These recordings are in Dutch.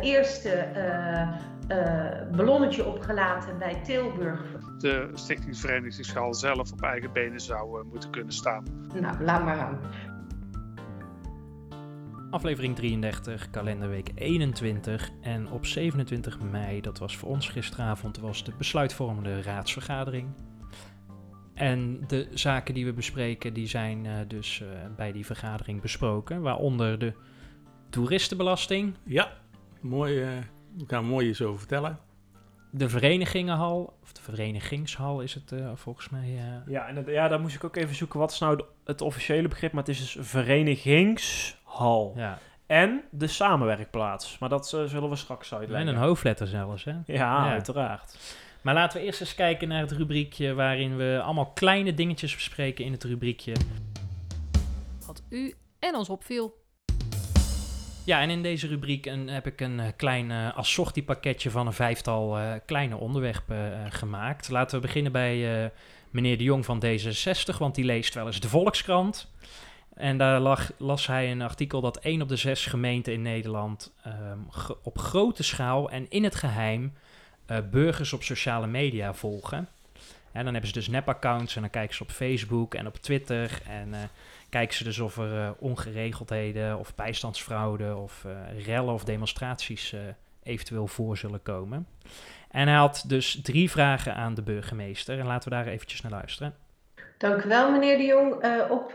eerste eh, eh, ballonnetje opgelaten bij Tilburg. de stichtingsverenigingsschaal zelf op eigen benen zou eh, moeten kunnen staan. Nou, laat maar aan. Aflevering 33, kalenderweek 21. En op 27 mei, dat was voor ons gisteravond, was de besluitvormende raadsvergadering. En de zaken die we bespreken, die zijn eh, dus eh, bij die vergadering besproken. Waaronder de toeristenbelasting, Ja, mooi. eh we gaan mooi iets over vertellen. de verenigingenhal, of de verenigingshal is het eh, volgens mij. eh, Ja, en het- ja, daar moest ik ook even zoeken. Wat is nou de- het officiële begrip? Maar het is dus verenigingshal. ja. En de samenwerkplaats. Maar dat eh, zullen we straks En uitleggen. een hoofdletter zelfs, hè? Ja, Ja. uiteraard. Maar laten we eerst eens kijken naar het rubriekje waarin we allemaal kleine dingetjes bespreken in het rubriekje. Wat u en ons opviel. Ja, en in deze rubriek heb ik een eh, klein eh assortiepakketje van een vijftal eh, kleine onderwerpen gemaakt. Laten we beginnen bij meneer De Jong van D66, want die leest wel eens de Volkskrant. En daar lag, las hij een artikel dat één op de zes gemeenten in Nederland ehm, op grote schaal en in het geheim eh, burgers op sociale media volgen. En dan hebben ze dus nep-accounts en dan kijken ze op Facebook en op Twitter en... kijken ze dus of er eh, ongeregeldheden of bijstandsfraude of eh, rellen of demonstraties eh, eventueel voor zullen komen. En hij had dus drie vragen aan de burgemeester. En laten we daar eventjes naar luisteren. Dank u wel, meneer de Jong. Op,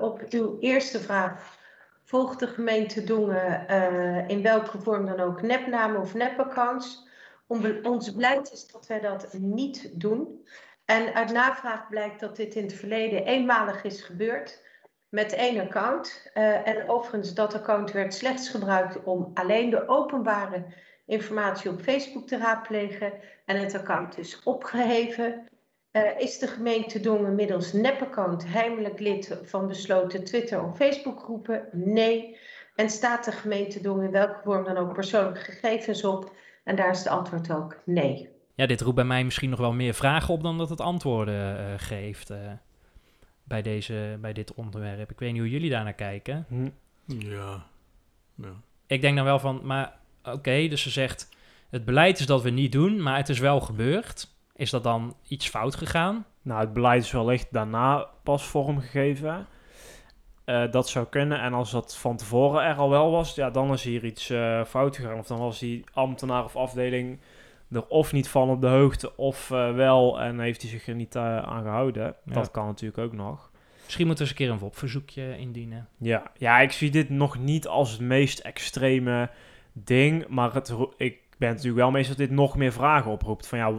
op uw eerste vraag. Volgt de gemeente Dongen in welke vorm dan ook nepnamen of nepaccounts? Ons beleid is dat wij dat niet doen. En uit navraag blijkt dat dit in het verleden eenmalig is gebeurd met één account. Eh, en overigens, dat account werd slechts gebruikt om alleen de openbare informatie op Facebook te raadplegen. En het account is opgeheven. Eh, is de gemeente Dongen middels nepaccount heimelijk lid van besloten Twitter- of Facebookgroepen? Nee. En staat de gemeente Dongen in welke vorm dan ook persoonlijke gegevens op? En daar is het antwoord ook nee. Ja, dit roept bij mij misschien nog wel meer vragen op dan dat het antwoorden eh, geeft bij, deze, bij dit onderwerp. Ik weet niet hoe jullie daar naar kijken. Hm. Ja. ja. Ik denk dan wel van, maar oké, dus ze zegt, het beleid is dat we niet doen, maar het is wel gebeurd. Is dat dan iets fout gegaan? Nou, het beleid is wellicht daarna pas vormgegeven. Eh, dat zou kunnen. En als dat van tevoren er al wel was, ja, dan is hier iets eh, fout gegaan. Of dan was die ambtenaar of afdeling er of niet van op de hoogte, of eh, wel en heeft hij zich er niet eh, aan gehouden. Ja. Dat kan natuurlijk ook nog. Misschien moeten we eens een keer een WOP-verzoekje indienen. Ja, ja, ik zie dit nog niet als het meest extreme ding. Maar het, ik ben natuurlijk wel meestal dat dit nog meer vragen oproept. Van ja,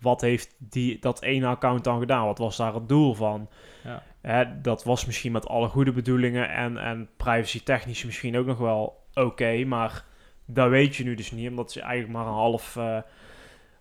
wat heeft die, dat ene account dan gedaan? Wat was daar het doel van? Ja. Hè, dat was misschien met alle goede bedoelingen en, en privacy technisch misschien ook nog wel oké. maar dat weet je nu dus niet, omdat ze eigenlijk maar een half eh,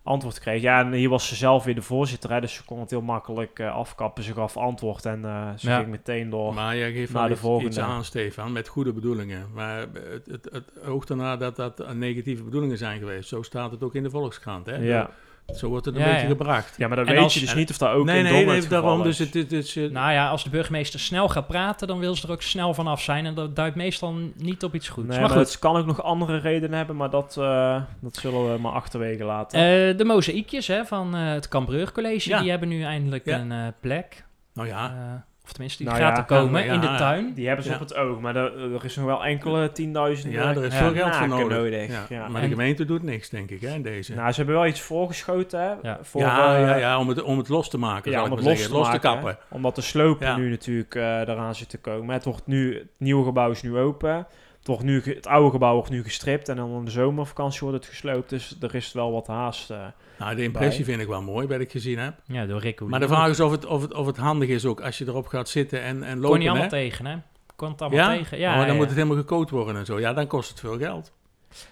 antwoord kreeg. Ja, en hier was ze zelf weer de voorzitter, hè, dus ze kon het heel makkelijk eh, afkappen. Ze gaf antwoord en eh, ze Ja. ging meteen door. Maar jij geeft naar wel de iets, volgende. iets aan, Stefan, met goede bedoelingen. Maar het, het, het oogt ernaar dat dat negatieve bedoelingen zijn geweest. Zo staat het ook in de Volkskrant. Hè? ja. Zo wordt het een Ja, beetje ja. gebracht. Ja, maar dat En weet als- je dus en- niet of dat ook nee, in nee, nee, daarom. is. Dus het, het, het, het- Nou ja, als de burgemeester snel gaat praten, dan wil ze er ook snel vanaf zijn. En dat duidt meestal niet op iets goeds. Nee, maar maar goed, het kan ook nog andere redenen hebben, maar dat, eh, dat zullen we maar achterwege laten. Eh, de mozaïekjes hè, van eh, het Cambreur College, Ja. die hebben nu eindelijk Ja. een eh, plek. nou ja, Eh, of tenminste, die Nou gaat ja, er komen ja, in de tuin. die hebben ze Ja. op het oog, maar er, er is nog wel enkele tienduizenden ja, er is ja, veel geld voor nodig. Ja. Ja. Ja. Maar En- de gemeente doet niks, denk ik, hè, deze. Nou, ze hebben wel iets voorgeschoten, hè? Ja. Voor, ja, eh, ja, ja, om het, om het los te maken, ja, zal om ik het maar los te, zeggen. Los te maken, kappen. Omdat de sloop Ja. nu natuurlijk eh eraan zit te komen. Het, wordt nu, het nieuwe gebouw is nu open. Het, wordt nu, het oude gebouw wordt nu gestript en dan in de zomervakantie wordt het gesloopt. Dus er is wel wat haast. eh. Nou, de impressie vind ik wel mooi, wat ik gezien heb. Ja, door Rick Maar de vraag is of het, of, het, of het handig is ook als je erop gaat zitten en, en Kon lopen. niet allemaal hè? tegen, hè? Kon het allemaal Ja? tegen. Ja, oh, dan ja. moet het helemaal gecoat worden en zo. Ja, dan kost het veel geld.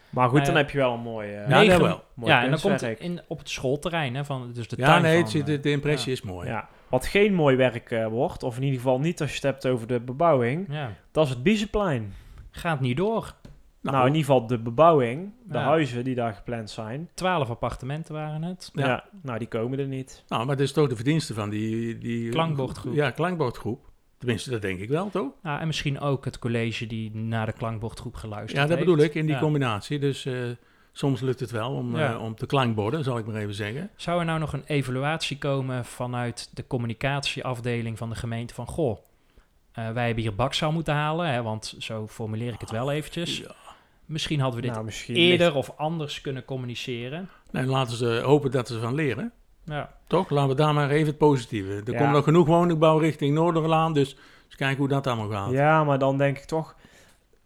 Maar goed, dan heb je wel een mooi, eh, Ja, Negen- wel. mooi ja, en dan komt het in, op het schoolterrein, hè, van, dus de Ja, tuin nee, van, ziet- eh, de, de impressie is mooi. Ja. Wat geen mooi werk wordt, of in ieder geval niet als je het hebt over de bebouwing, ja, dat is het Biezenplein. Gaat niet door. Nou, in ieder geval de bebouwing, de Ja. huizen die daar gepland zijn. Twaalf appartementen waren het. Ja. Ja. nou die komen er niet. Nou, maar dat is toch de verdienste van die... die Klankbordgroep. Ja, klankbordgroep. Tenminste, dat denk ik wel, toch? Nou, en misschien ook het college die naar de klankbordgroep geluisterd Ja, dat heeft. bedoel ik, in die Ja. combinatie. Dus eh, soms lukt het wel om, Ja. eh, om te klankborden, zal ik maar even zeggen. Zou er nou nog een evaluatie komen vanuit de communicatieafdeling van de gemeente van... Goh, eh, wij hebben hier bakzaal moeten halen, hè, want zo formuleer ik het wel eventjes. Ja. Misschien hadden we dit nou, eerder of anders kunnen communiceren. Nee, laten ze hopen dat ze van leren. Ja, Toch? Laten we daar maar even het positieve. Er Ja. komt nog genoeg woningbouw richting Noorderlaan, dus eens kijken hoe dat allemaal gaat. Ja, maar dan denk ik toch,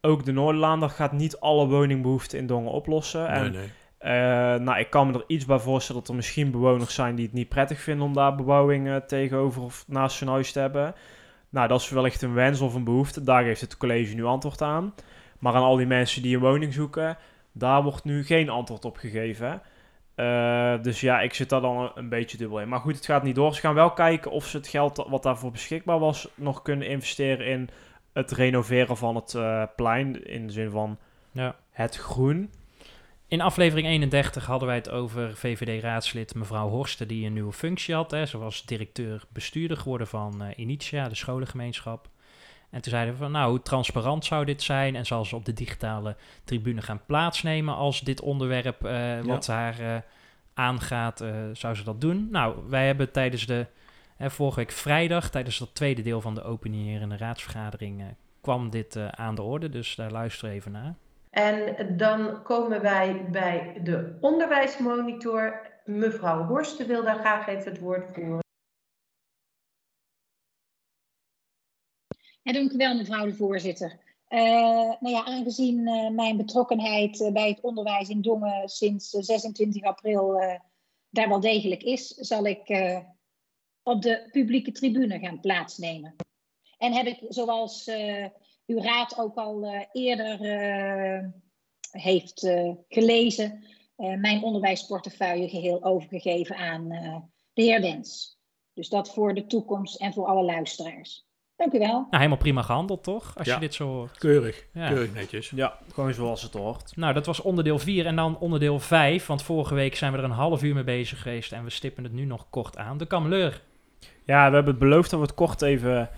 ook de Noorderlaan, dat gaat niet alle woningbehoeften in Dongen oplossen. Nee, en nee. Eh, nou, ik kan me er iets bij voorstellen dat er misschien bewoners zijn die het niet prettig vinden om daar bebouwing tegenover of naast hun huis te hebben. Nou, dat is wellicht een wens of een behoefte. Daar geeft het college nu antwoord aan. Maar aan al die mensen die een woning zoeken, daar wordt nu geen antwoord op gegeven. Eh, dus ja, ik zit daar dan een, beetje dubbel in. Maar goed, het gaat niet door. Ze gaan wel kijken of ze het geld wat daarvoor beschikbaar was nog kunnen investeren in het renoveren van het eh, plein. In de zin van ja. het groen. In aflevering 31 hadden wij het over VVD-raadslid mevrouw Horsten, die een nieuwe functie had. Hè. Ze was directeur-bestuurder geworden van eh, Initia, de scholengemeenschap. En toen zeiden we van, nou, hoe transparant zou dit zijn? En zal ze op de digitale tribune gaan plaatsnemen als dit onderwerp eh, wat haar eh, aangaat, zou ze dat doen? Nou, wij hebben tijdens de, vorige week vrijdag, tijdens dat tweede deel van de openierende raadsvergadering, kwam dit aan de orde. Dus daar luister even naar. En dan komen wij bij de onderwijsmonitor. Mevrouw Horsten wil daar graag even het woord voeren. Ja, dank u wel, mevrouw de voorzitter. Eh, nou ja, aangezien eh, mijn betrokkenheid eh, bij het onderwijs in Dongen sinds eh, 26 april daar wel degelijk is, zal ik op de publieke tribune gaan plaatsnemen. En heb ik, zoals uw raad ook al eh, eerder eh, heeft eh, gelezen, eh, mijn onderwijsportefeuille geheel overgegeven aan eh, de heer Wens. Dus dat voor de toekomst en voor alle luisteraars. Dank u wel. Nou, helemaal prima gehandeld, toch? Als Ja. je dit zo hoort. Keurig, Ja. keurig netjes. Ja, gewoon zoals het hoort. Nou, dat was onderdeel 4 en dan onderdeel 5. Want vorige week zijn we er een half uur mee bezig geweest en we stippen het nu nog kort aan. De kameleur. Ja, we hebben het beloofd dat we het kort even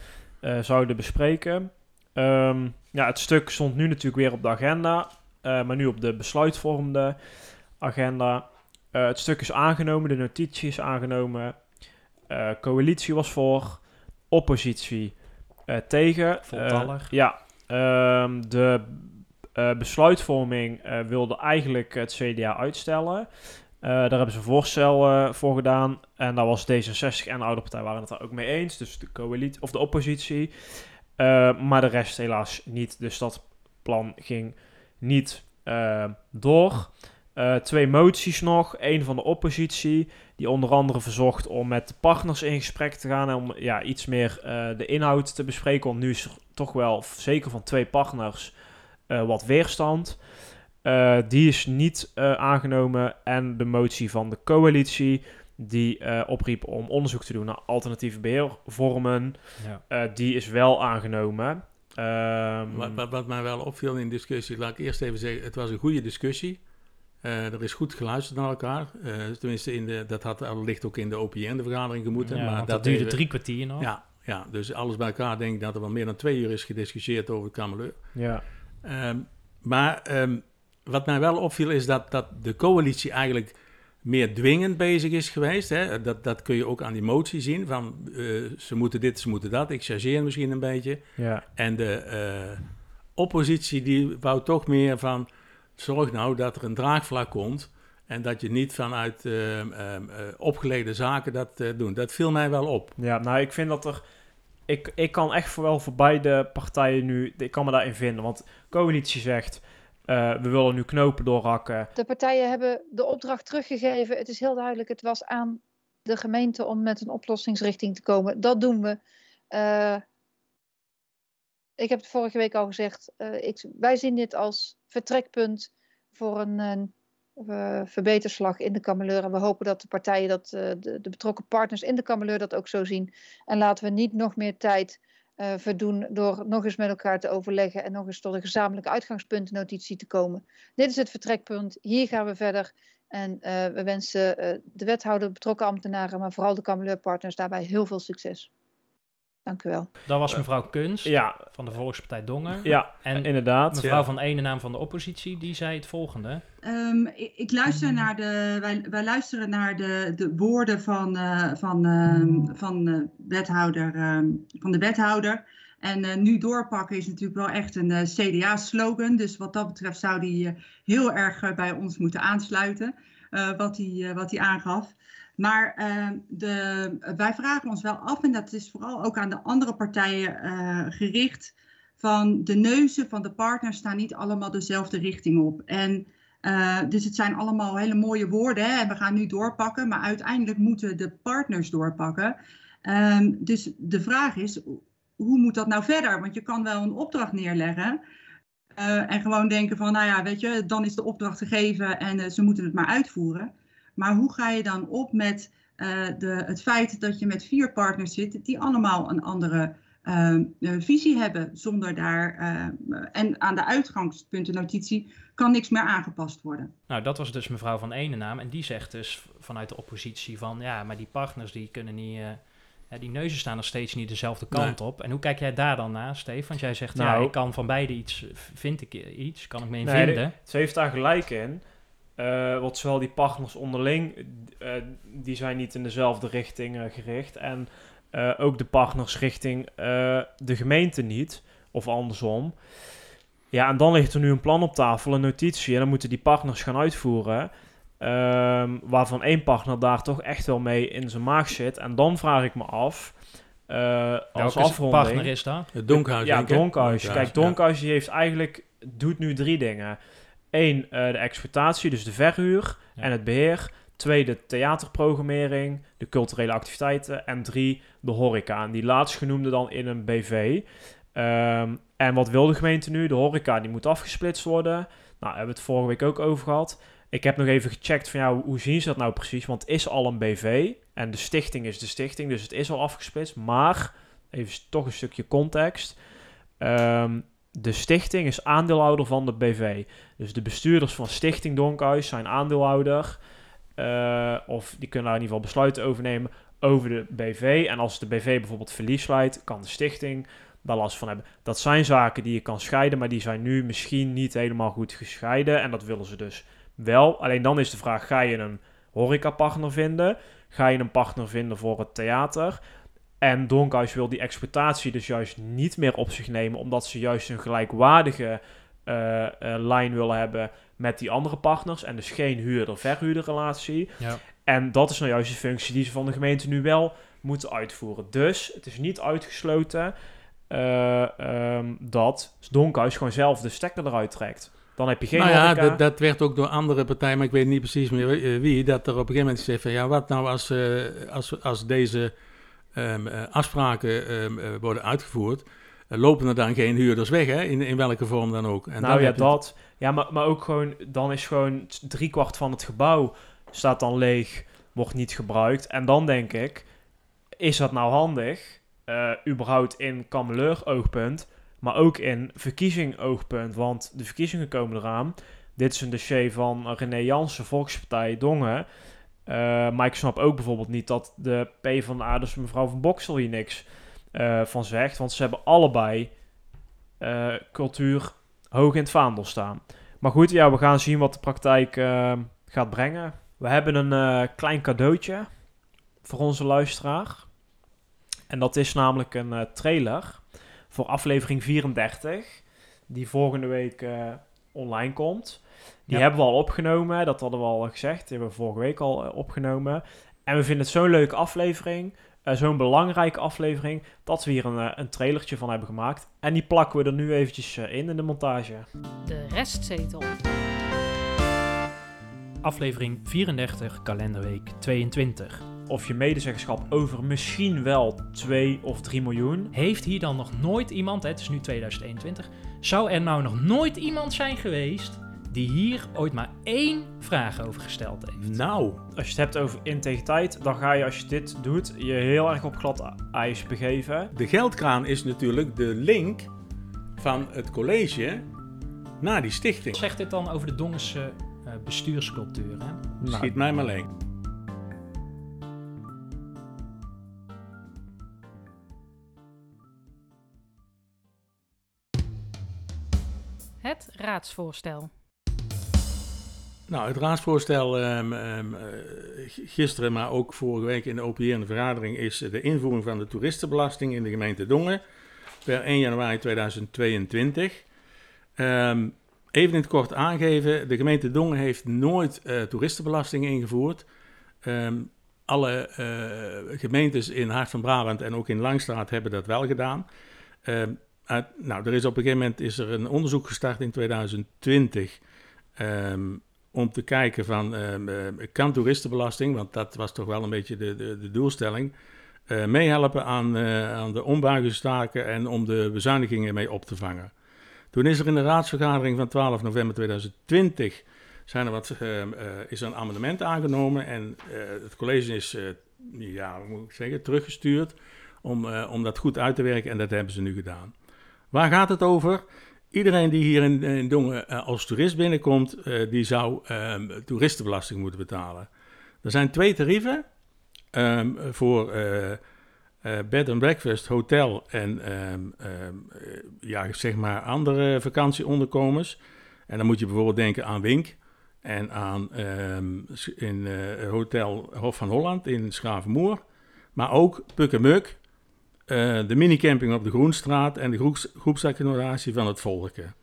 eh, zouden bespreken. Ehm, ja, het stuk stond nu natuurlijk weer op de agenda, eh, maar nu op de besluitvormende agenda. Eh, het stuk is aangenomen, de notitie is aangenomen. Eh, coalitie was voor, oppositie tegen. Voltallig. Ja, ehm, de besluitvorming wilde eigenlijk het CDA uitstellen. Daar hebben ze een voorstel voor gedaan. En daar was D66 en de oude partij waren het daar ook mee eens. Dus de coalitie of de oppositie. Eh, maar de rest helaas niet. Dus dat plan ging niet eh, door. Eh, twee moties nog. Eén van de oppositie. Die onder andere verzocht om met de partners in gesprek te gaan. En om ja, iets meer de inhoud te bespreken. Want nu is er toch wel, zeker van twee partners, wat weerstand. Die is niet aangenomen. En de motie van de coalitie, die eh, opriep om onderzoek te doen naar alternatieve beheervormen, Ja. eh, die is wel aangenomen. Ehm, Wat, wat, wat mij wel opviel in de discussie, laat ik eerst even zeggen, het was een goede discussie. Eh, er is goed geluisterd naar elkaar. Eh, tenminste, in de, dat had wellicht ook in de OPN-vergadering gemoeten. Ja, maar want dat duurde even- drie kwartier nog. Ja, ja, dus alles bij elkaar denk ik dat er wel meer dan twee uur is gediscussieerd over het kameleur. ja. Ehm, maar ehm, wat mij wel opviel is dat, dat de coalitie eigenlijk meer dwingend bezig is geweest. Hè? Dat, dat kun je ook aan die motie zien. Van eh, ze moeten dit, ze moeten dat. Ik chargeer misschien een beetje. Ja. En de eh, oppositie die wou toch meer van... zorg nou dat er een draagvlak komt... en dat je niet vanuit ehm, eh, opgeleden zaken dat doet. Dat viel mij wel op. Ja, nou, ik vind dat er. Ik, ik kan echt voor wel voor beide partijen nu. Ik kan me daarin vinden. Want coalitie zegt. Eh, we willen nu knopen doorhakken. De partijen hebben de opdracht teruggegeven. Het is heel duidelijk, het was aan de gemeente om met een oplossingsrichting te komen. Dat doen we. Eh, ik heb het vorige week al gezegd. eh, ik, wij zien dit als vertrekpunt voor een, verbeterslag in de kameleur. En we hopen dat de partijen, dat, de, de betrokken partners in de kameleur dat ook zo zien. En laten we niet nog meer tijd eh, verdoen door nog eens met elkaar te overleggen en nog eens tot een gezamenlijke uitgangspuntennotitie te komen. Dit is het vertrekpunt, hier gaan we verder. En eh, we wensen eh, de wethouder, betrokken ambtenaren, maar vooral de kameleurpartners daarbij heel veel succes. Dank u wel. Dat was mevrouw Kunst Ja, van de Volkspartij Dongen. ja En inderdaad. mevrouw ja. van ene naam van de oppositie, die zei het volgende. Ehm, ik, ik luister naar de, wij, wij luisteren naar de, de woorden van, eh, van, ehm, van, eh, wethouder, ehm, van de wethouder. En eh, nu doorpakken is natuurlijk wel echt een eh, CDA-slogan. Dus wat dat betreft zou die heel erg bij ons moeten aansluiten, eh, wat hij wat hij aangaf. Maar ehm, de, wij vragen ons wel af, en dat is vooral ook aan de andere partijen eh, gericht, van de neuzen van de partners staan niet allemaal dezelfde richting op. En uh, dus het zijn allemaal hele mooie woorden hè, en we gaan nu doorpakken, maar uiteindelijk moeten de partners doorpakken. Um, dus de vraag is, hoe moet dat nou verder? Want je kan wel een opdracht neerleggen uh, en gewoon denken van, nou ja, weet je, dan is de opdracht gegeven en ze moeten het maar uitvoeren. Maar hoe ga je dan op met uh, de, het feit dat je met vier partners zit die allemaal een andere visie hebben, zonder daar en aan de uitgangspuntennotitie kan niks meer aangepast worden. Nou, dat was dus mevrouw van ene naam. En die zegt dus vanuit de oppositie van... ja, maar die partners die kunnen niet... Uh, ja, die neuzen staan nog steeds niet dezelfde kant nee. op. En hoe kijk jij daar dan naar, Steve? Want jij zegt, nou, ja, ik kan van beide iets... vind ik iets, kan ik me in nee, vinden. Ze heeft daar gelijk in. Uh, want zowel die partners onderling... Uh, die zijn niet in dezelfde richting uh, gericht. En ook de partners richting de gemeente niet. Of andersom. Ja, en dan ligt er nu een plan op tafel, een notitie, en dan moeten die partners gaan uitvoeren. Um, waarvan één partner daar toch echt wel mee in zijn maag zit. En dan vraag ik me af, uh, als afronding... partner is dat? Het Donkhuis. Ja, Donkhuis. Kijk, Donkhuis die heeft eigenlijk, doet nu drie dingen. Eén, uh, de exploitatie, dus de verhuur ja. en het beheer. Twee, de theaterprogrammering, de culturele activiteiten. En drie, de horeca. En die laatstgenoemde dan in een BV. Um, en wat wil de gemeente nu? De horeca die moet afgesplitst worden. Nou, daar hebben we het vorige week ook over gehad. Ik heb nog even gecheckt van ja, hoe zien ze dat nou precies? Want het is al een BV en de stichting is de stichting, dus het is al afgesplitst. Maar, even toch een stukje context. Um, de stichting is aandeelhouder van de BV. Dus de bestuurders van Stichting Donkhuis zijn aandeelhouder. Uh, of die kunnen daar in ieder geval besluiten overnemen over de BV. En als de BV bijvoorbeeld verlies leidt, kan de stichting daar last van hebben. Dat zijn zaken die je kan scheiden, maar die zijn nu misschien niet helemaal goed gescheiden. En dat willen ze dus wel. Alleen dan is de vraag, ga je een horecapartner vinden? Ga je een partner vinden voor het theater? En Donkhuis wil die exploitatie dus juist niet meer op zich nemen, omdat ze juist een gelijkwaardige uh, uh, lijn willen hebben met die andere partners. En dus geen huurder-verhuurder relatie. Ja. En dat is nou juist de functie die ze van de gemeente nu wel moeten uitvoeren. Dus het is niet uitgesloten uh, um, dat Donkhuis gewoon zelf de stekker eruit trekt. Dan heb je geen nou ja, dat, dat werd ook door andere partijen, maar ik weet niet precies meer wie, dat er op een gegeven moment gezegd van ja, wat nou als, als, als deze um, uh, afspraken um, uh, worden uitgevoerd, lopen er dan geen huurders weg, hè? In, in welke vorm dan ook. En nou ja, dat. Ja, maar, maar ook gewoon, dan is gewoon driekwart van het gebouw staat dan leeg, wordt niet gebruikt. En dan denk ik, is dat nou handig? Uh, überhaupt in kameleur oogpunt, maar ook in verkiezing oogpunt, want de verkiezingen komen eraan. Dit is een dossier van René Jansen, Volkspartij Dongen. Uh, maar ik snap ook bijvoorbeeld niet dat de PvdA, dus mevrouw van Boksel, hier niks uh, van zegt. Want ze hebben allebei uh, cultuur hoog in het vaandel staan. Maar goed, ja, we gaan zien wat de praktijk gaat brengen. We hebben een klein cadeautje voor onze luisteraar. En dat is namelijk een trailer voor aflevering 34, die volgende week online komt. Die ja. hebben we al opgenomen, dat hadden we al gezegd. Die hebben we vorige week al uh, opgenomen. En we vinden het zo'n leuke aflevering, zo'n belangrijke aflevering, dat we hier een, een trailertje van hebben gemaakt. En die plakken we er nu eventjes in in de montage. De restzetel. Aflevering 34, kalenderweek 22 of je medezeggenschap over misschien wel 2 of 3 miljoen. Heeft hier dan nog nooit iemand, hè, het is nu 2021, zou er nou nog nooit iemand zijn geweest die hier ooit maar één vraag over gesteld heeft. Nou, Als je het hebt over integriteit, dan ga je als je dit doet je heel erg op glad ijs begeven. de geldkraan is natuurlijk de link van het college naar die stichting. Wat zegt dit dan over de Dongense eh, bestuurscultuur? Hè? Nou, Schiet mij maar leeg. Het raadsvoorstel. Nou, het raadsvoorstel ehm, ehm, eh, gisteren, maar ook vorige week in de OPR vergadering, is de invoering van de toeristenbelasting in de gemeente Dongen per 1 januari 2022. Ehm, even in het kort aangeven, de gemeente Dongen heeft nooit eh, toeristenbelasting ingevoerd. Alle eh, gemeentes in Hart van Brabant en ook in Langstraat hebben dat wel gedaan. Nou, er is op een gegeven moment is er een onderzoek gestart in 2020 ehm, om te kijken van ehm, ehm, kan toeristenbelasting, want dat was toch wel een beetje de, de, de doelstelling, eh, meehelpen aan, eh, aan de ombuigingstaken en om de bezuinigingen mee op te vangen. Toen is er in de raadsvergadering van 12 november 2020 zijn er wat, eh, is een amendement aangenomen en het college is, ja, moet ik zeggen, teruggestuurd om, om dat goed uit te werken en dat hebben ze nu gedaan. Waar gaat het over? Iedereen die hier in, in Dongen eh, als toerist binnenkomt, eh, die zou ehm, toeristenbelasting moeten betalen. Er zijn twee tarieven ehm, voor eh, bed and breakfast, hotel en ehm, eh, ja, zeg maar andere vakantieonderkomens. En dan moet je bijvoorbeeld denken aan Wink en aan in Hotel Hof van Holland in Schavenmoer. Maar ook Pukkemuk, eh, de minicamping op de Groenstraat en de groeps, groepsaccommodatie van het Volken.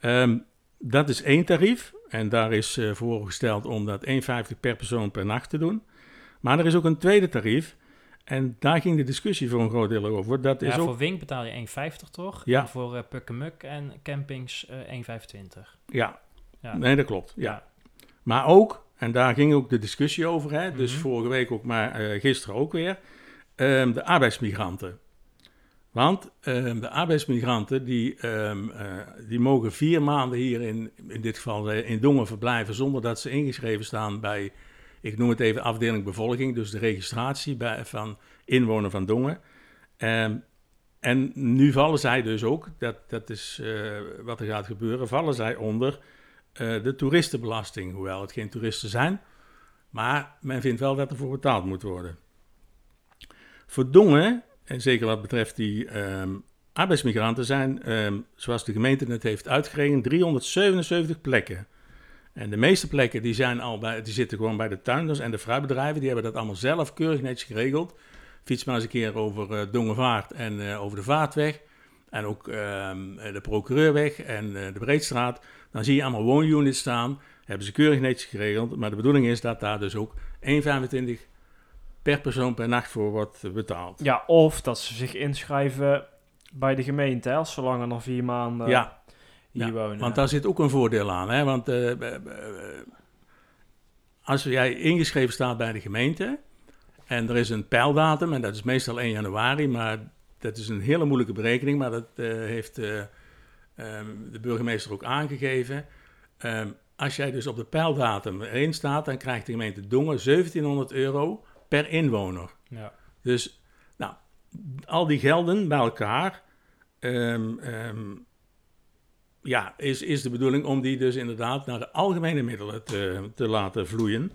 Ehm, dat is één tarief en daar is eh, voorgesteld om dat 1,50 per persoon per nacht te doen. Maar er is ook een tweede tarief en daar ging de discussie voor een groot deel over. Dat is Ja, ook, voor Wink betaal je 1,50 toch? Ja. En voor uh, Pukkemuk en campings eh 1,25. ja, Ja. nee dat klopt. Ja. Ja. Maar ook, en daar ging ook de discussie over, hè, dus Mhm. vorige week ook, maar gisteren ook weer, de arbeidsmigranten. Want ehm, de arbeidsmigranten die, ehm, eh, die mogen vier maanden hier in, in dit geval eh, in Dongen verblijven zonder dat ze ingeschreven staan bij, ik noem het even afdeling bevolking, dus de registratie bij, van inwoner van Dongen. Ehm, en nu vallen zij dus ook, dat, dat is eh, wat er gaat gebeuren, vallen zij onder de toeristenbelasting. Hoewel het geen toeristen zijn, maar men vindt wel dat er voor betaald moet worden. Voor Dongen, en zeker wat betreft die ehm, arbeidsmigranten, zijn, ehm, zoals de gemeente het heeft uitgerekend, 377 plekken. En de meeste plekken die zijn al bij, die zitten gewoon bij de tuinders en de fruitbedrijven. Die hebben dat allemaal zelf keurig netjes geregeld. Fiets maar eens een keer over eh, Dongenvaart en eh, over de Vaartweg. En ook ehm, de Procureurweg en eh, de Breedstraat. Dan zie je allemaal woonunits staan. Hebben ze keurig netjes geregeld. Maar de bedoeling is dat daar dus ook 1,25 per persoon per nacht voor wordt betaald. Ja, of dat ze zich inschrijven bij de gemeente, hè, zolang er nog vier maanden Ja, hier ja, wonen. want daar zit ook een voordeel aan. Hè? Want eh, eh, eh, als jij ingeschreven staat bij de gemeente en er is een pijldatum, en dat is meestal 1 januari, maar dat is een hele moeilijke berekening, maar dat heeft eh, ehm, de burgemeester ook aangegeven. Ehm, als jij dus op de pijldatum erin staat, dan krijgt de gemeente Dongen 1700 euro per inwoner. Ja. Dus nou, al die gelden bij elkaar, ehm, ehm, ja, is, is de bedoeling om die dus inderdaad naar de algemene middelen te, te laten vloeien.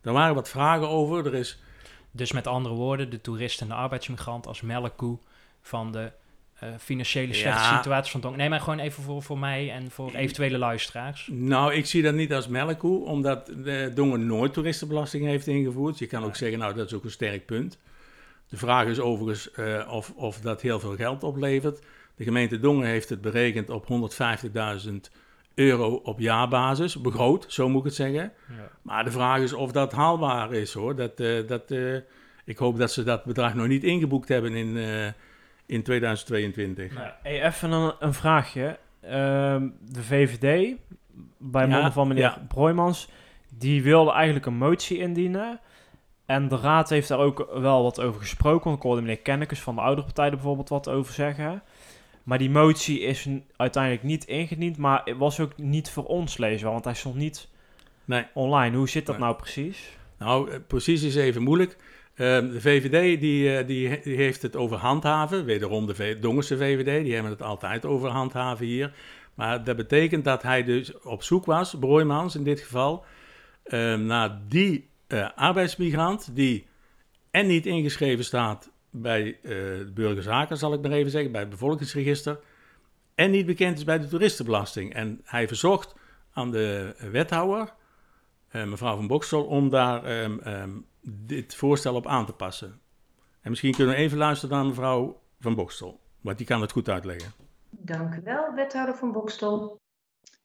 Er waren wat vragen over. Er is, Dus met andere woorden, de toerist en de arbeidsmigrant als melkkoe van de eh, financiële slechte Ja. situatie van Dongen. Nee, maar gewoon even voor, voor mij en voor eventuele luisteraars. nou, ik zie dat niet als melkkoe, omdat Dongen nooit toeristenbelasting heeft ingevoerd. Je kan ook zeggen, nou, dat is ook een sterk punt. De vraag is overigens eh, of, of dat heel veel geld oplevert. De gemeente Dongen heeft het berekend op 150.000 euro op jaarbasis, begroot, zo moet ik het zeggen. Ja. Maar de vraag is of dat haalbaar is hoor. Dat, eh, dat, ik hoop dat ze dat bedrag nog niet ingeboekt hebben in, in 2022. Nou, hey, even een, een vraagje. Ehm, de VVD, bij Ja, monden van meneer ja. Broijmans, die wilde eigenlijk een motie indienen. En de raad heeft daar ook wel wat over gesproken. Want ik hoorde meneer Kennekes van de oudere partij er bijvoorbeeld wat over zeggen. Maar die motie is uiteindelijk niet ingediend, maar het was ook niet voor ons leesbaar, want hij stond niet Nee. online. Hoe zit dat Nee. nou precies? Nou, eh, precies is even moeilijk. Ehm, de VVD die, eh, die, he- die heeft het over handhaven. Wederom de V- VVD, die hebben het altijd over handhaven hier. Maar dat betekent dat hij dus op zoek was, Broijmans in dit geval, ehm, naar die eh, arbeidsmigrant die en niet ingeschreven staat bij eh, de burgerzaken, zal ik maar even zeggen, bij het bevolkingsregister, en niet bekend is bij de toeristenbelasting. En hij verzocht aan de wethouder, mevrouw van Boksel, om daar ehm, ehm, dit voorstel op aan te passen. En misschien kunnen we even luisteren naar mevrouw van Boksel, want die kan het goed uitleggen. Dank u wel, wethouder van Bokstel.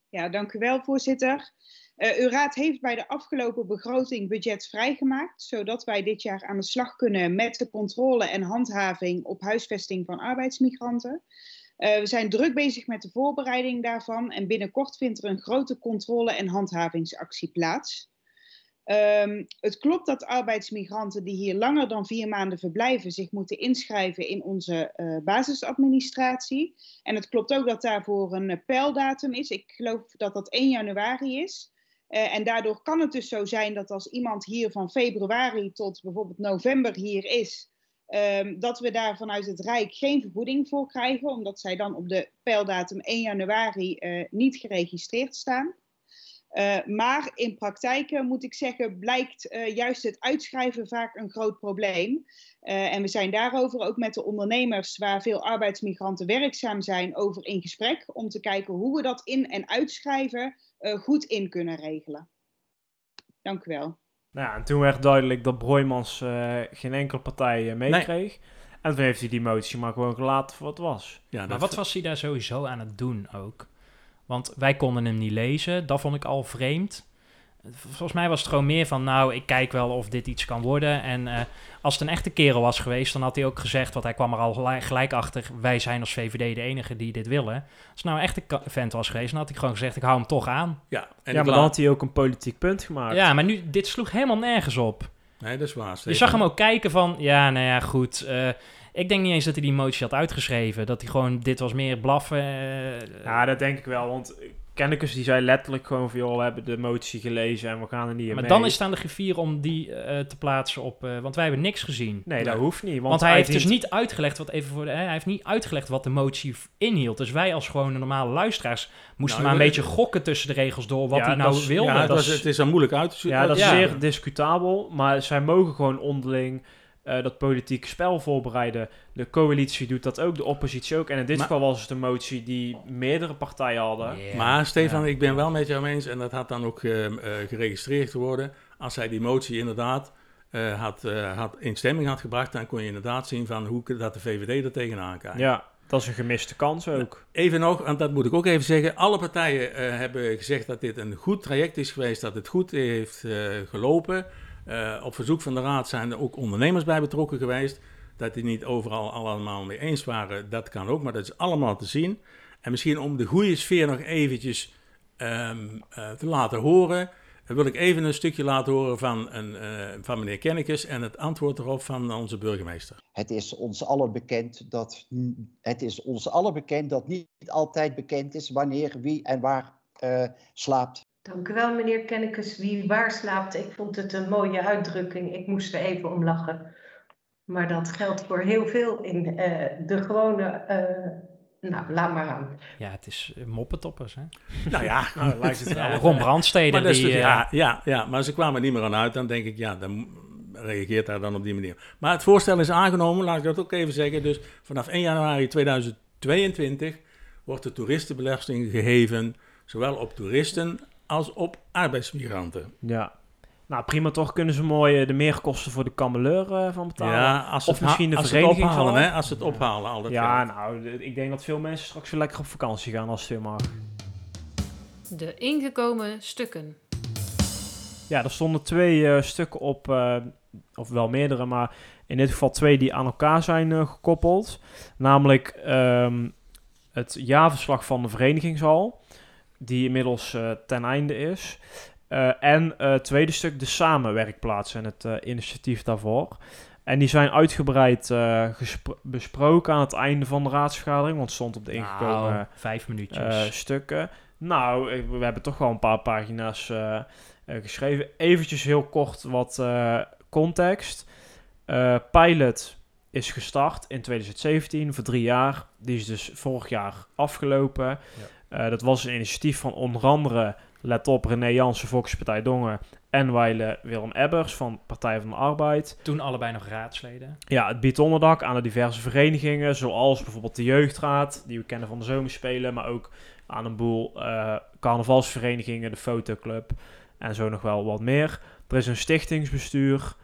Ja, dank u wel, voorzitter. Eh uw raad heeft bij de afgelopen begroting budget vrijgemaakt, zodat wij dit jaar aan de slag kunnen met de controle en handhaving op huisvesting van arbeidsmigranten. Eh, we zijn druk bezig met de voorbereiding daarvan en binnenkort vindt er een grote controle- en handhavingsactie plaats. Ehm, het klopt dat arbeidsmigranten die hier langer dan vier maanden verblijven zich moeten inschrijven in onze eh, basisadministratie. En het klopt ook dat daarvoor een eh, pijldatum is. Ik geloof dat dat 1 januari is. En daardoor kan het dus zo zijn dat als iemand hier van februari tot bijvoorbeeld november hier is, ehm, dat we daar vanuit het Rijk geen vergoeding voor krijgen, omdat zij dan op de pijldatum 1 januari eh, niet geregistreerd staan. Eh, maar in praktijk moet ik zeggen, blijkt eh, juist het uitschrijven vaak een groot probleem. En we zijn daarover ook met de ondernemers waar veel arbeidsmigranten werkzaam zijn over in gesprek. Om te kijken hoe we dat in- en uitschrijven goed in kunnen regelen. Dank u wel. Nou ja, en toen werd duidelijk dat Broijmans eh, geen enkele partij eh, meekreeg. En toen heeft hij die motie maar gewoon gelaten voor wat het was. Ja, Maar wat was hij daar sowieso aan het doen ook? Want wij konden hem niet lezen. Dat vond ik al vreemd. Volgens mij was het gewoon meer van, nou, ik kijk wel of dit iets kan worden. En eh, als het een echte kerel was geweest, dan had hij ook gezegd, want hij kwam er al gelijk, achter, wij zijn als VVD de enige die dit willen. Als het nou een echte vent was geweest, dan had hij gewoon gezegd, ik hou hem toch aan. Ja, ja, ik maar dan had hij ook een politiek punt gemaakt. Ja, maar nu, dit sloeg helemaal nergens op. Nee, dat is waar. Je zag hem ook kijken van, ja, nou ja, goed. eh, ik denk niet eens dat hij die motie had uitgeschreven. Dat hij gewoon, dit was meer blaffen. eh, Ja, dat denk ik wel, want Kennekes die zei letterlijk gewoon van, joh, we hebben de motie gelezen en we gaan er niet in maar mee. dan is het aan de griffier om die eh, te plaatsen op... eh, want wij hebben niks gezien. Nee, dat Nee. hoeft niet. Want, Want, hij heeft dus niet uitgelegd wat even voor de, hè, hij heeft niet uitgelegd wat de motie inhield. Dus wij als gewone normale luisteraars moesten Nou, maar een beetje gokken tussen de regels door wat Ja, hij nou wilde. Ja, het, Dat is- het is dan moeilijk uit te zoeken. Ja, dat is Ja. zeer discutabel, maar zij mogen gewoon onderling eh, dat politieke spel voorbereiden. De coalitie doet dat ook, de oppositie ook. En in dit Maar- geval was het een motie die meerdere partijen hadden. Maar Stefan, Ja. ik ben wel met jou eens, en dat had dan ook ehm, eh, geregistreerd worden. Als hij die motie inderdaad eh, had, eh, had in stemming had gebracht, dan kon je inderdaad zien van hoe dat de VVD er tegenaan kijkt. Ja, dat is een gemiste kans ook. Even nog, want dat moet ik ook even zeggen. Alle partijen eh, hebben gezegd dat dit een goed traject is geweest, dat het goed heeft eh, gelopen. Eh, op verzoek van de Raad zijn er ook ondernemers bij betrokken geweest. Dat die niet overal allemaal mee eens waren, dat kan ook, maar dat is allemaal te zien. En misschien om de goede sfeer nog eventjes ehm, eh, te laten horen, eh, wil ik even een stukje laten horen van, een, van meneer Kennekes en het antwoord erop van onze burgemeester. Het is ons allen bekend dat het is ons allen bekend dat niet altijd bekend is wanneer wie en waar slaapt. Dank u wel, meneer Kennekes. Wie waar slaapt, ik vond het een mooie uitdrukking. Ik moest er even om lachen. Maar dat geldt voor heel veel in eh, de gewone... eh, nou, laat maar aan. ja, het is moppetoppers, hè? Nou ja, Nou, lijkt het wel. Ja, Ron Brandsteder, Maar dat is die... toch- eh, ja, ja, ja, maar ze kwamen er niet meer aan uit. Dan denk ik, ja, dan reageert daar dan op die manier. Maar het voorstel is aangenomen, laat ik dat ook even zeggen. Dus vanaf 1 januari 2022 wordt de toeristenbelasting geheven, zowel op toeristen als op arbeidsmigranten. Ja. Nou, prima toch kunnen ze mooi eh, de meerkosten voor de kameleur eh, van betalen. Ja, als Of misschien de als ze het vereniging ophalen, hè, als ze het ophalen, al dat ja, geld. nou, ik denk dat veel mensen straks weer lekker op vakantie gaan als het weer mag. De ingekomen stukken. Ja, er stonden twee eh, stukken op, eh, of wel meerdere, maar in dit geval twee die aan elkaar zijn gekoppeld. Namelijk ehm, het jaarverslag van de verenigingshal, die inmiddels eh, ten einde is. Eh, en eh, het tweede stuk de samenwerkplaats en het initiatief daarvoor. En die zijn uitgebreid besproken aan het einde van de raadsvergadering, want het stond op de Nou, ingekomen vijf minuutjes. stukken. Nou, we hebben toch wel een paar pagina's geschreven. Eventjes heel kort wat context. Pilot is gestart in 2017 voor drie jaar. Die is dus vorig jaar afgelopen. Eh, dat was een initiatief van onder andere, let op, René Jansen, Volkspartij Dongen en Weile Willem Ebbers van Partij van de Arbeid. Toen allebei nog raadsleden. Ja, het biedt onderdak aan de diverse verenigingen, zoals bijvoorbeeld de Jeugdraad, die we kennen van de Zomerspelen, maar ook aan een boel eh, carnavalsverenigingen, de Fotoclub en zo nog wel wat meer. Er is een stichtingsbestuur,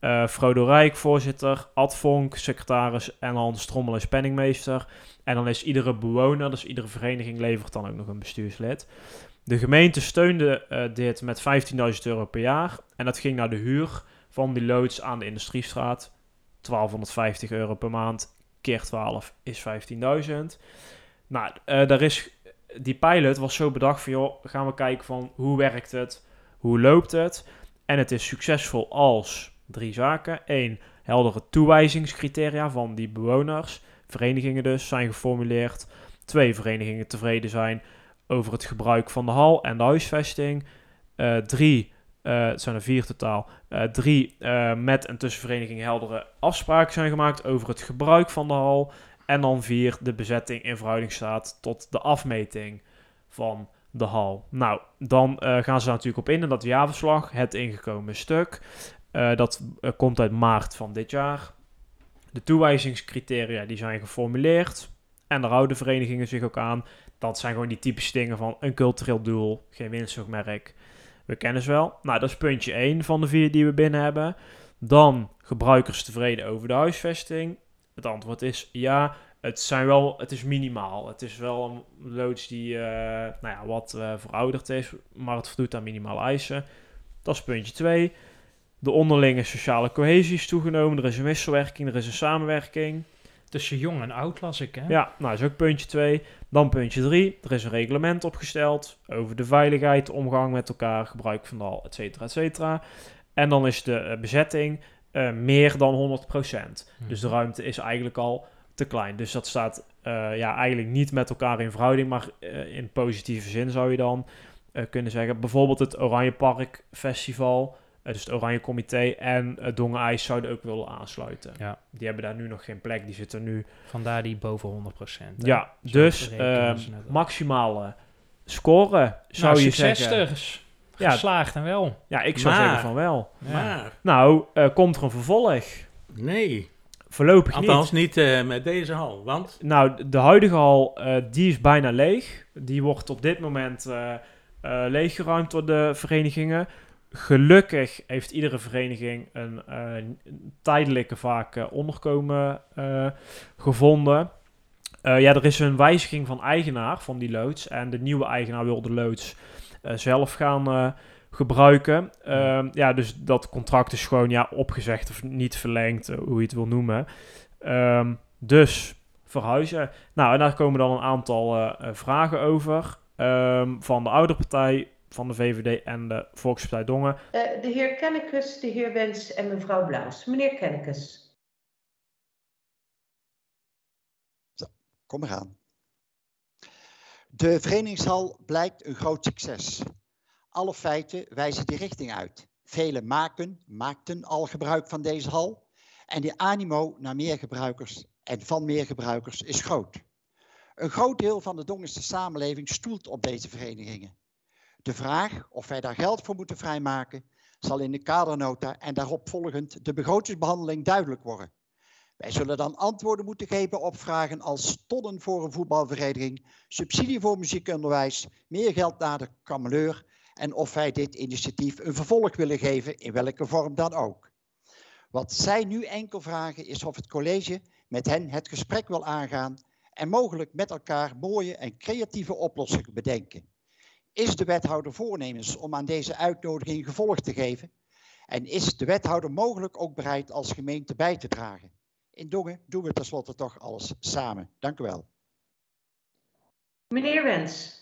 eh Frodo Rijk, voorzitter, Ad Vonk, secretaris en Hans Strommel is penningmeester. En dan is iedere bewoner, dus iedere vereniging levert dan ook nog een bestuurslid. De gemeente steunde eh, dit met 15.000 euro per jaar en dat ging naar de huur van die loods aan de Industriestraat. 1250 euro per maand, keer 12 is 15.000. Nou, eh, daar is, die pilot was zo bedacht van, joh, gaan we kijken van hoe werkt het, hoe loopt het. En het is succesvol als drie zaken. Eén, heldere toewijzingscriteria van die bewoners, verenigingen dus, zijn geformuleerd. Twee, verenigingen tevreden zijn over het gebruik van de hal en de huisvesting. Eh, drie, eh, het zijn er vier totaal. Eh, drie, met en tussen verenigingen heldere afspraken zijn gemaakt over het gebruik van de hal. En dan vier, de bezetting in verhouding staat tot de afmeting van de hal. Nou, dan gaan ze natuurlijk op in en dat jaarverslag, het ingekomen stuk. Eh, dat eh, komt uit maart van dit jaar. De toewijzingscriteria die zijn geformuleerd. En daar houden verenigingen zich ook aan. Dat zijn gewoon die typische dingen van een cultureel doel, geen winstoogmerk. We kennen ze wel. Nou, dat is puntje 1 van de vier die we binnen hebben. Dan gebruikers tevreden over de huisvesting. Het antwoord is ja. Het, zijn wel, het is minimaal. Het is wel een loods die eh, nou ja, wat verouderd is, maar het voldoet aan minimale eisen. Dat is puntje 2. De onderlinge sociale cohesie is toegenomen. Er is een wisselwerking, er is een samenwerking. Tussen jong en oud las ik, hè? Ja, nou is ook puntje 2. Dan puntje 3. Er is een reglement opgesteld over de veiligheid, de omgang met elkaar, gebruik van de hal, et cetera, et cetera. En dan is de eh, bezetting eh, meer dan 100%. Dus de ruimte is eigenlijk al te klein. Dus dat staat eh, ja, eigenlijk niet met elkaar in verhouding, maar in positieve zin zou je dan kunnen zeggen. Bijvoorbeeld het Oranje Park Festival, dus het Oranje Comité en uh, Dongen IJs zouden ook willen aansluiten. Ja. Die hebben daar nu nog geen plek, die zitten nu... Vandaar die boven 100%. hè? Ja, Zo dus eh, op. maximale score zou Nou, je zeggen. Ja. Geslaagd en wel. Ja, ik zou Maar- zeggen van wel. Ja. Maar, Nou, eh, komt er een vervolg? nee. Voorlopig Althans niet. niet eh, met deze hal. Want Nou, de huidige hal, eh, die is bijna leeg. Die wordt op dit moment eh, eh, leeggeruimd door de verenigingen. Gelukkig heeft iedere vereniging een eh, tijdelijke vaak eh, onderkomen eh, gevonden. Ja, er is een wijziging van eigenaar van die loods. En de nieuwe eigenaar wil de loods zelf gaan gebruiken. Ehm, ja, dus dat contract is gewoon ja, opgezegd of niet verlengd, hoe je het wil noemen. Ehm, dus verhuizen. Nou, en daar komen dan een aantal vragen over. ehm, van de ouderpartij, van de VVD en de Volkspartij Dongen. Eh, de heer Kennekes, de heer Wens en mevrouw Blauws. Meneer Kennekes. Kom eraan. De verenigingshal blijkt een groot succes. Alle feiten wijzen die richting uit. Velen maken, maakten al gebruik van deze hal. En de animo naar meer gebruikers en van meer gebruikers is groot. Een groot deel van de Dongense samenleving stoelt op deze verenigingen. De vraag of wij daar geld voor moeten vrijmaken, zal in de kadernota en daarop volgend de begrotingsbehandeling duidelijk worden. Wij zullen dan antwoorden moeten geven op vragen als tonnen voor een voetbalvereniging, subsidie voor muziekonderwijs, meer geld naar de kameleur en of wij dit initiatief een vervolg willen geven, in welke vorm dan ook. Wat zij nu enkel vragen is of het college met hen het gesprek wil aangaan en mogelijk met elkaar mooie en creatieve oplossingen bedenken. Is de wethouder voornemens om aan deze uitnodiging gevolg te geven? En is de wethouder mogelijk ook bereid als gemeente bij te dragen? In Dongen doen we tenslotte toch alles samen. Dank u wel. Meneer Wens.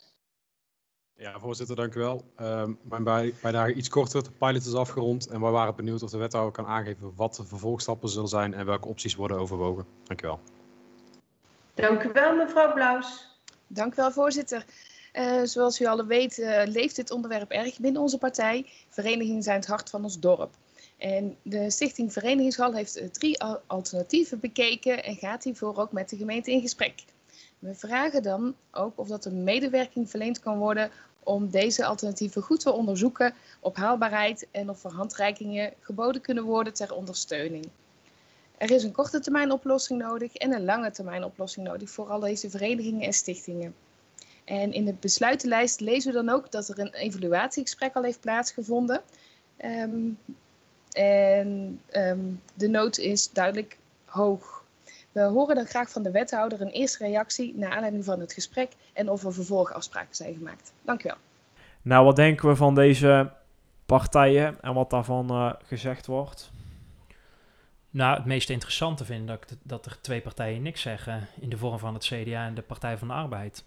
Ja, voorzitter, dank u wel. Ehm, mijn bij- bijdrage iets korter. De pilot is afgerond en we waren benieuwd of de wethouder kan aangeven wat de vervolgstappen zullen zijn en welke opties worden overwogen. Dank u wel. Dank u wel, mevrouw Blaus. Dank u wel, voorzitter. Eh, zoals u allen weet, eh, leeft dit onderwerp erg binnen onze partij. Verenigingen zijn het hart van ons dorp. En de Stichting Verenigingshal heeft eh, drie al- alternatieven bekeken en gaat hiervoor ook met de gemeente in gesprek. We vragen dan ook of dat er medewerking verleend kan worden om deze alternatieven goed te onderzoeken op haalbaarheid en of er handreikingen geboden kunnen worden ter ondersteuning. Er is een korte termijn oplossing nodig en een lange termijn oplossing nodig voor al deze verenigingen en stichtingen. En in de besluitenlijst lezen we dan ook dat er een evaluatiegesprek al heeft plaatsgevonden. Ehm, en ehm, de nood is duidelijk hoog. We horen dan graag van de wethouder een eerste reactie naar aanleiding van het gesprek en of er vervolgafspraken zijn gemaakt. Dank u wel. Nou, wat denken we van deze partijen en wat daarvan eh, gezegd wordt? Nou, het meest interessante vind ik dat, ik- dat er twee partijen niks zeggen in de vorm van het CDA en de Partij van de Arbeid.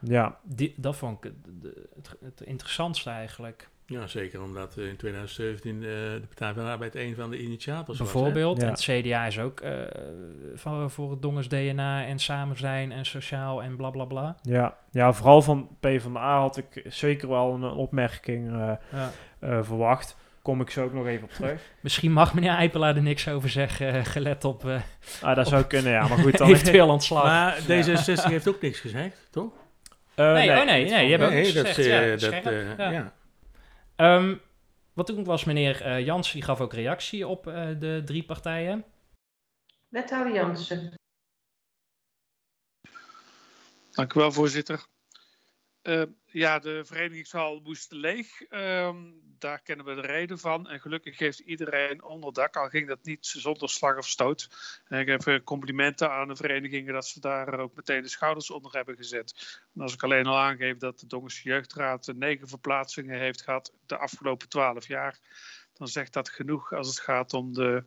Ja. Die, dat vond ik het, het, het interessantste eigenlijk. Ja, zeker omdat eh, in 2017 eh, de Partij van de Arbeid een van de initiators was. hè? Bijvoorbeeld. Ja. En het CDA is ook eh, van, voor het Dongers DNA en samen zijn en sociaal en bla bla bla. Ja, ja vooral van PvdA had ik zeker wel een opmerking eh, Ja. eh, verwacht. Kom ik zo ook nog even op terug. Misschien mag meneer Eipelaar er niks over zeggen, gelet op... eh, Ah, dat op zou kunnen, ja. Maar goed, dan... eventueel ontslag. Maar Ja. D66 heeft ook niks gezegd, toch? Eh, nee, oh nee, nee, je hebt ook Nee, dat, gezegd. eh, ja, dat, scherp, eh, ja. ja. Ehm, wat toen was meneer eh Jans, die gaf ook reactie op eh, de drie partijen. Wethouder Jansen. Dank u wel, voorzitter. Eh, ja, de verenigingshal moest leeg. Ehm, daar kennen we de reden van. En gelukkig heeft iedereen onderdak, al ging dat niet zonder slag of stoot. En ik heb eh, complimenten aan de verenigingen dat ze daar ook meteen de schouders onder hebben gezet. En als ik alleen al aangeef dat de Dongense Jeugdraad negen verplaatsingen heeft gehad de afgelopen twaalf jaar, dan zegt dat genoeg als het gaat om de,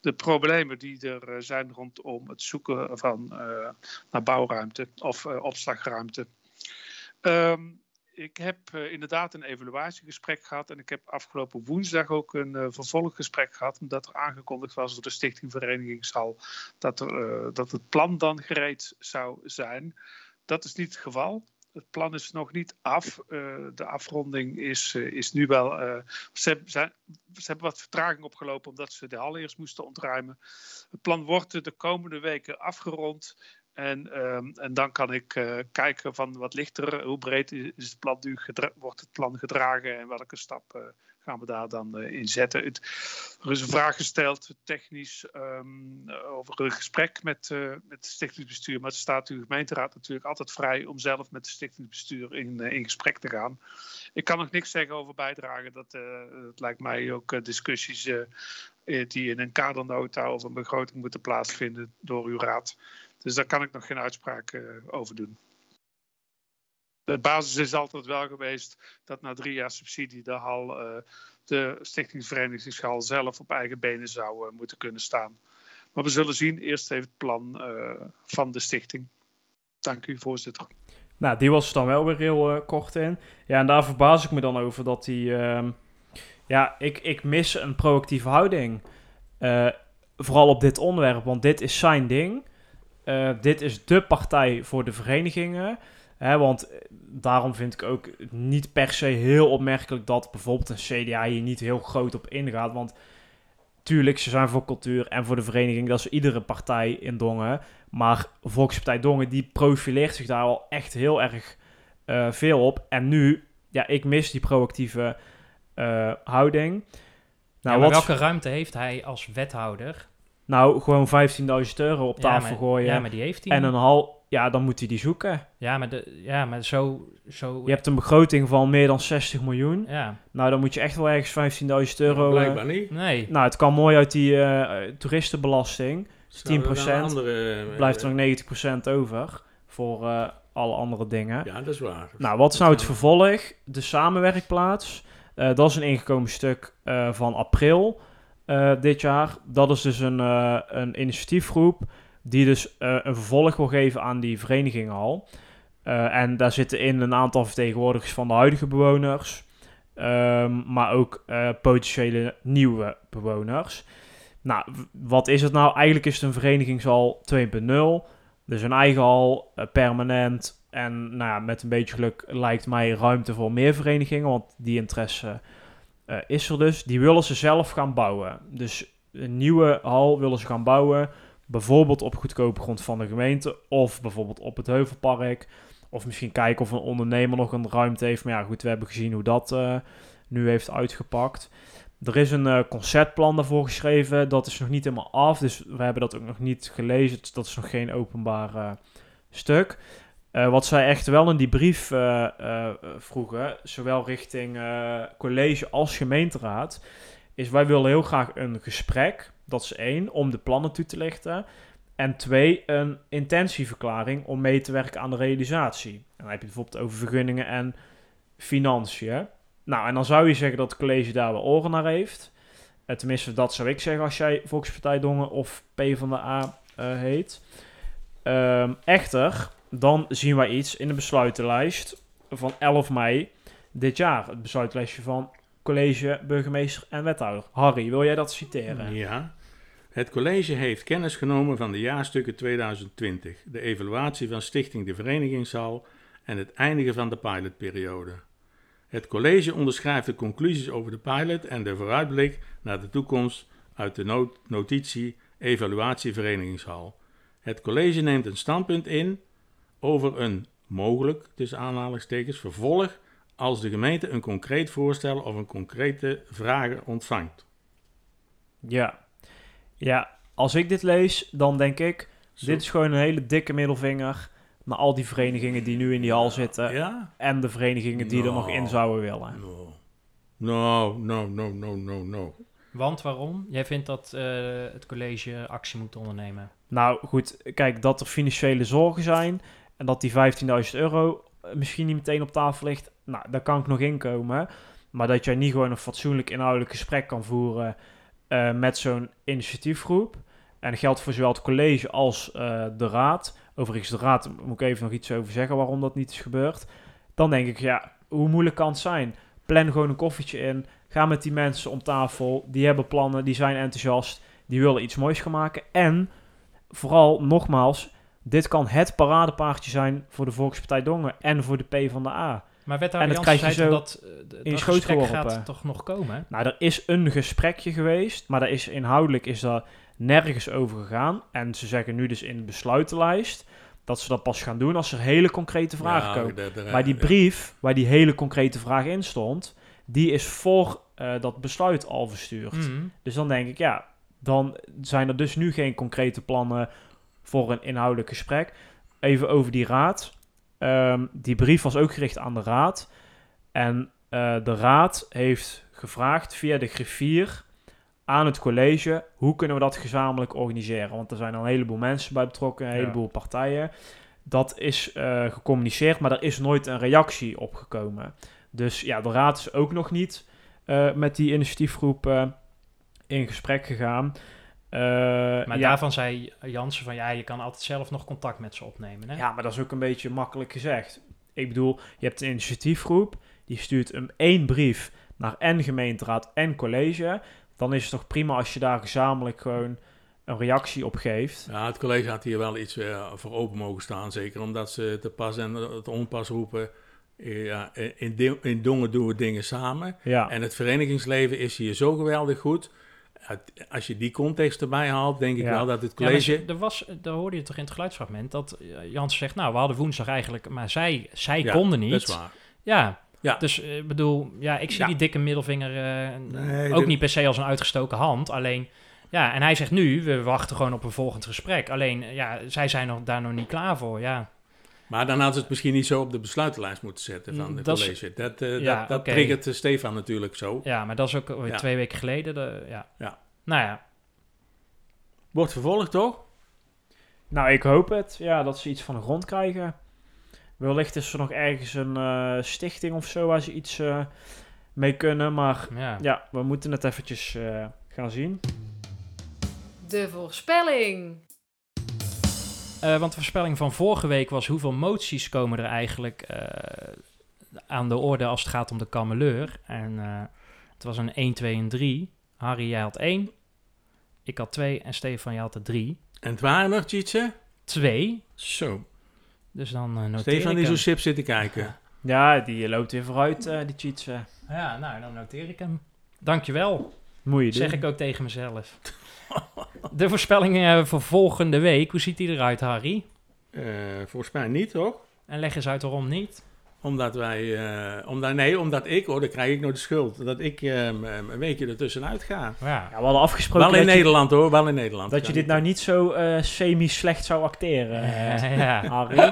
de problemen die er eh, zijn rondom het zoeken van eh, naar bouwruimte of eh, opslagruimte. Ehm, ik heb eh, inderdaad een evaluatiegesprek gehad en ik heb afgelopen woensdag ook een eh, vervolggesprek gehad, omdat er aangekondigd was door de Stichting Verenigingshal dat, er, eh, dat het plan dan gereed zou zijn. Dat is niet het geval. Het plan is nog niet af. De afronding is, is nu wel. ze, ze hebben wat vertraging opgelopen omdat ze de hal eerst moesten ontruimen. Het plan wordt de komende weken afgerond. En, ehm, en dan kan ik eh, kijken van wat ligt er, hoe breed is het plan wordt het plan gedragen en welke stap eh, gaan we daar dan eh, in zetten. Het, er is een vraag gesteld, technisch, ehm, over een gesprek met, met het stichtingsbestuur. Maar het staat uw gemeenteraad natuurlijk altijd vrij om zelf met het stichtingsbestuur in, in gesprek te gaan. Ik kan nog niks zeggen over bijdragen. Dat, dat lijkt mij ook discussies die in een kadernota of een begroting moeten plaatsvinden door uw raad. Dus daar kan ik nog geen uitspraak eh, over doen. De basis is altijd wel geweest dat na drie jaar subsidie de hal, eh, de stichtingsverenigingshal zelf op eigen benen zou eh, moeten kunnen staan. Maar we zullen zien. Eerst even het plan van de stichting. Dank u, voorzitter. Nou, die was dan wel weer heel kort in. Ja, en daar verbaas ik me dan over dat die... ehm, ja, ik, ik mis een proactieve houding. Vooral op dit onderwerp, want dit is zijn ding. Eh, dit is de partij voor de verenigingen. Hè, want eh, daarom vind ik ook niet per se heel opmerkelijk dat bijvoorbeeld een CDA hier niet heel groot op ingaat. Want tuurlijk, ze zijn voor cultuur en voor de vereniging. Dat is iedere partij in Dongen. Maar Volkspartij Dongen, die profileert zich daar al echt heel erg eh, veel op. En nu, ja, ik mis die proactieve houding. Nou, wat, welke ruimte heeft hij als wethouder? Nou gewoon 15.000 euro op Ja, tafel maar- gooien. ja, maar die heeft hij En een hal, ja, dan moet hij die zoeken. Ja, maar, de, ja, maar zo, zo... Je hebt een begroting van meer dan 60 miljoen. Ja. Nou, dan moet je echt wel ergens 15.000 euro... eh, Blijkbaar niet. Nee. Nou, het kan mooi uit die eh, toeristenbelasting. Dus 10%. Zouden er dan andere, eh, blijft er nog 90% over voor eh, alle andere dingen. Ja, dat is waar. Nou, wat is nou het vervolg? De samenwerkplaats. Eh, dat is een ingekomen stuk eh, van april dit jaar. Dat is dus een, eh, een initiatiefgroep die dus eh, een vervolg wil geven aan die vereniging al. Eh, en daar zitten in een aantal vertegenwoordigers van de huidige bewoners, ehm, maar ook eh, potentiële nieuwe bewoners. Nou, wat is het nou? Eigenlijk is het een verenigingshal 2.0. Dus een eigen hal, eh, permanent. En nou ja, met een beetje geluk lijkt mij ruimte voor meer verenigingen, want die interesse eh, is er dus. Die willen ze zelf gaan bouwen. Dus een nieuwe hal willen ze gaan bouwen. Bijvoorbeeld op goedkope grond van de gemeente. Of bijvoorbeeld op het Heuvelpark. Of misschien kijken of een ondernemer nog een ruimte heeft. Maar ja, goed, we hebben gezien hoe dat eh, nu heeft uitgepakt. Er is een eh, conceptplan daarvoor geschreven. Dat is nog niet helemaal af. Dus we hebben dat ook nog niet gelezen. Dat is nog geen openbaar stuk. Eh, wat zij echt wel in die brief eh, eh, vroegen, zowel richting college als gemeenteraad, is wij willen heel graag een gesprek. Dat is één, om de plannen toe te lichten. En twee, een intentieverklaring om mee te werken aan de realisatie. En dan heb je het bijvoorbeeld over vergunningen en financiën. Nou, en dan zou je zeggen dat het college daar wel oren naar heeft. Tenminste, dat zou ik zeggen als jij Volkspartij Dongen of PvdA eh heet. Ehm, echter, dan zien wij iets in de besluitenlijst van 11 mei dit jaar. Het besluitlijstje van college, burgemeester en wethouder. Harry, wil jij dat citeren? Ja. Het college heeft kennis genomen van de jaarstukken 2020, de evaluatie van Stichting de Verenigingshal en het eindigen van de pilotperiode. Het college onderschrijft de conclusies over de pilot en de vooruitblik naar de toekomst uit de not- notitie Evaluatie Verenigingshal. Het college neemt een standpunt in over een mogelijk, tussen aanhalingstekens, vervolg als de gemeente een concreet voorstel of een concrete vragen ontvangt. Ja. Ja, als ik dit lees, dan denk ik, dit is gewoon een hele dikke middelvinger naar al die verenigingen die nu in die hal zitten. Ja? En de verenigingen die er nog in Nou. zouden willen. No, no, no, no, no, no. Want waarom? Jij vindt dat eh, het college actie moet ondernemen. Nou goed, kijk, dat er financiële zorgen zijn en dat die 15.000 euro eh, misschien niet meteen op tafel ligt, nou, daar kan ik nog inkomen. Maar dat jij niet gewoon een fatsoenlijk inhoudelijk gesprek kan voeren eh, met zo'n initiatiefgroep. En geldt voor zowel het college als eh, de raad. Overigens, de raad moet ik even nog iets over zeggen waarom dat niet is gebeurd. Dan denk ik, ja, hoe moeilijk kan het zijn? Plan gewoon een koffietje in. Ga met die mensen om tafel. Die hebben plannen, die zijn enthousiast. Die willen iets moois gaan maken. En vooral, nogmaals, dit kan het paradepaardje zijn voor de Volkspartij Dongen en voor de P van de A. Maar en wethouder dat Jansen krijg je zei zo dat, eh, in dat gesprek geworpen. gaat toch nog komen? Nou, er is een gesprekje geweest, maar daar is inhoudelijk is daar nergens over gegaan. En ze zeggen nu dus in de besluitenlijst dat ze dat pas gaan doen als er hele concrete vragen Ja, komen. daar- daar- maar die ja. brief waar die hele concrete vraag in stond, die is voor eh, dat besluit al verstuurd. Mhm. Dus dan denk ik, ja, dan zijn er dus nu geen concrete plannen voor een inhoudelijk gesprek. Even over die raad. Ehm, die brief was ook gericht aan de raad. En eh, de raad heeft gevraagd via de griffier aan het college... hoe kunnen we dat gezamenlijk organiseren? Want er zijn al een heleboel mensen bij betrokken, een Ja. heleboel partijen. Dat is eh, gecommuniceerd, maar er is nooit een reactie op gekomen. Dus ja, de raad is ook nog niet eh, met die initiatiefgroep in gesprek gegaan. Eh, Maar ja, daarvan zei Jansen van ja, je kan altijd zelf nog contact met ze opnemen. Hè? ja, maar dat is ook een beetje makkelijk gezegd. Ik bedoel, je hebt een initiatiefgroep, die stuurt een één brief naar en gemeenteraad en college. Dan is het toch prima als je daar gezamenlijk gewoon een reactie op geeft. Ja, het college had hier wel iets eh, voor open mogen staan. Zeker omdat ze te pas en het onpas roepen. Eh, Ja, in, in Dongen doen we dingen samen. Ja. En het verenigingsleven is hier zo geweldig goed. Als je die context erbij haalt, denk ik Ja. wel dat het Ja, college... ze- er was, daar hoorde je toch in het geluidsfragment dat eh, Jansen zegt, nou, we hadden woensdag eigenlijk, maar zij, zij Ja, konden niet. dat is waar. Ja, Ja. dus eh, ik bedoel, ja, ik zie Ja. die dikke middelvinger eh, Nee, ook de- niet per se als een uitgestoken hand. Alleen, ja, en hij zegt nu, we wachten gewoon op een volgend gesprek. Alleen, ja, zij zijn nog, daar nog niet klaar voor, ja. Maar dan hadden ze het misschien niet zo op de besluitenlijst moeten zetten van Mm, het dat is- college. Dat, eh, Ja, dat, dat triggert Stefan natuurlijk zo. Ja, maar dat is ook Ja. twee weken geleden. De, ja. Ja. Nou ja, Wordt vervolgd, toch? Nou, ik hoop het. Ja, dat ze iets van de grond krijgen. Wellicht is er nog ergens een eh, stichting of zo waar ze iets eh, mee kunnen. Maar ja. ja, we moeten het eventjes eh, gaan zien. De voorspelling. Eh, want de voorspelling van vorige week was hoeveel moties komen er eigenlijk eh, aan de orde als het gaat om de kameleur. En eh, het was een 1, 2 en 3. Harry, jij had 1. Ik had 2 en Stefan, jij had er 3. En het waren nog, Tjitse? 2. Zo. Dus dan uh, noteer Stefan ik die zo sip zit te kijken. Ja, die loopt weer vooruit, eh, die cheats. eh. Ja, nou, dan noteer ik hem. Dankjewel. Moet je Zeg doen. ik ook tegen mezelf. de voorspellingen voor volgende week. Hoe ziet die eruit, Harry? Eh, volgens mij niet, toch? En leg eens uit waarom niet. Omdat wij, eh, omdat, nee, omdat ik, hoor, dan krijg ik nog de schuld. Dat ik eh, een weekje ertussenuit ga. Ja. Ja, we hadden afgesproken Wel in je, Nederland hoor, wel in Nederland. dat je dit nou niet zo eh, semi-slecht zou acteren, ja. Harry.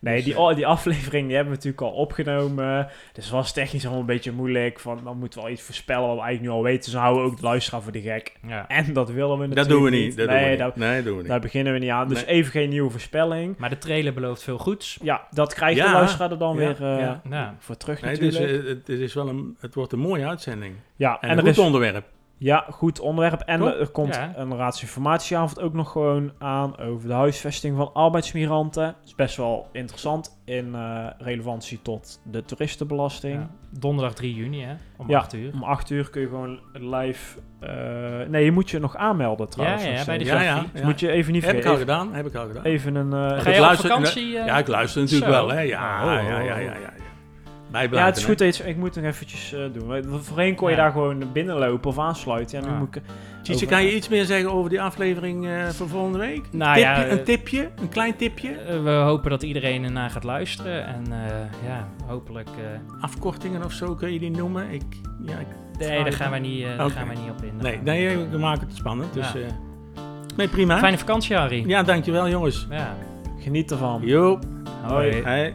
Nee, Dus, die, eh, die aflevering die hebben we natuurlijk al opgenomen. Dus was technisch allemaal een beetje moeilijk. Van, dan moeten we al iets voorspellen wat we eigenlijk nu al weten. Dus dan houden we ook de luisteraar voor de gek. Ja. En dat willen we natuurlijk Dat doen we niet. Dat nee, doen we daar, niet. Nee, dat doen we niet. daar beginnen we niet aan. Dus Nee. even geen nieuwe voorspelling. Maar de trailer belooft veel goeds. Ja, dat krijgt Ja, de luisteraar er dan ja, weer eh, ja. Ja. voor terug Nee, dus, natuurlijk. eh, het, het is wel een, het wordt een mooie uitzending. ja, En, en, een er goed is, onderwerp. Ja, goed onderwerp. En Toch? er komt Ja. een raadsinformatieavond ook nog gewoon aan over de huisvesting van arbeidsmigranten. Dat is best wel interessant in eh, relevantie tot de toeristenbelasting. Ja. Donderdag 3 juni, hè? Om Ja, 8 uur. Om 8 uur kun je gewoon live... eh, nee, je moet je nog aanmelden trouwens. Ja, ja, bij de. Ja. Dus ja. moet je even niet Heb ik vergeten. al gedaan, heb ik al gedaan. Even een... eh, Ga je luister- vakantie? eh? Ja, ik luister natuurlijk Zo. wel, hè. Ja, Oh, ja, ja, ja, ja. Ja. het is goed. dat je- Ik moet nog eventjes eh, doen. Voorheen kon je daar gewoon binnenlopen of aansluiten. Ja, nu moet ik... Over- kan je iets meer zeggen over die aflevering eh voor volgende week? Nou tipje, ja, eh, een tipje, een klein tipje. Eh, we hopen dat iedereen ernaar gaat luisteren. En eh, ja, hopelijk... eh, Afkortingen of zo kun je die noemen. Ik, ja, ik nee, daar gaan, we niet, eh, daar gaan we niet op in. Nee, nee, we maken het spannend. Dus, Ja. eh, nee, prima. Fijne vakantie, Harry. Ja, dankjewel jongens. Ja. Geniet ervan. Jo. Hoi. Hey.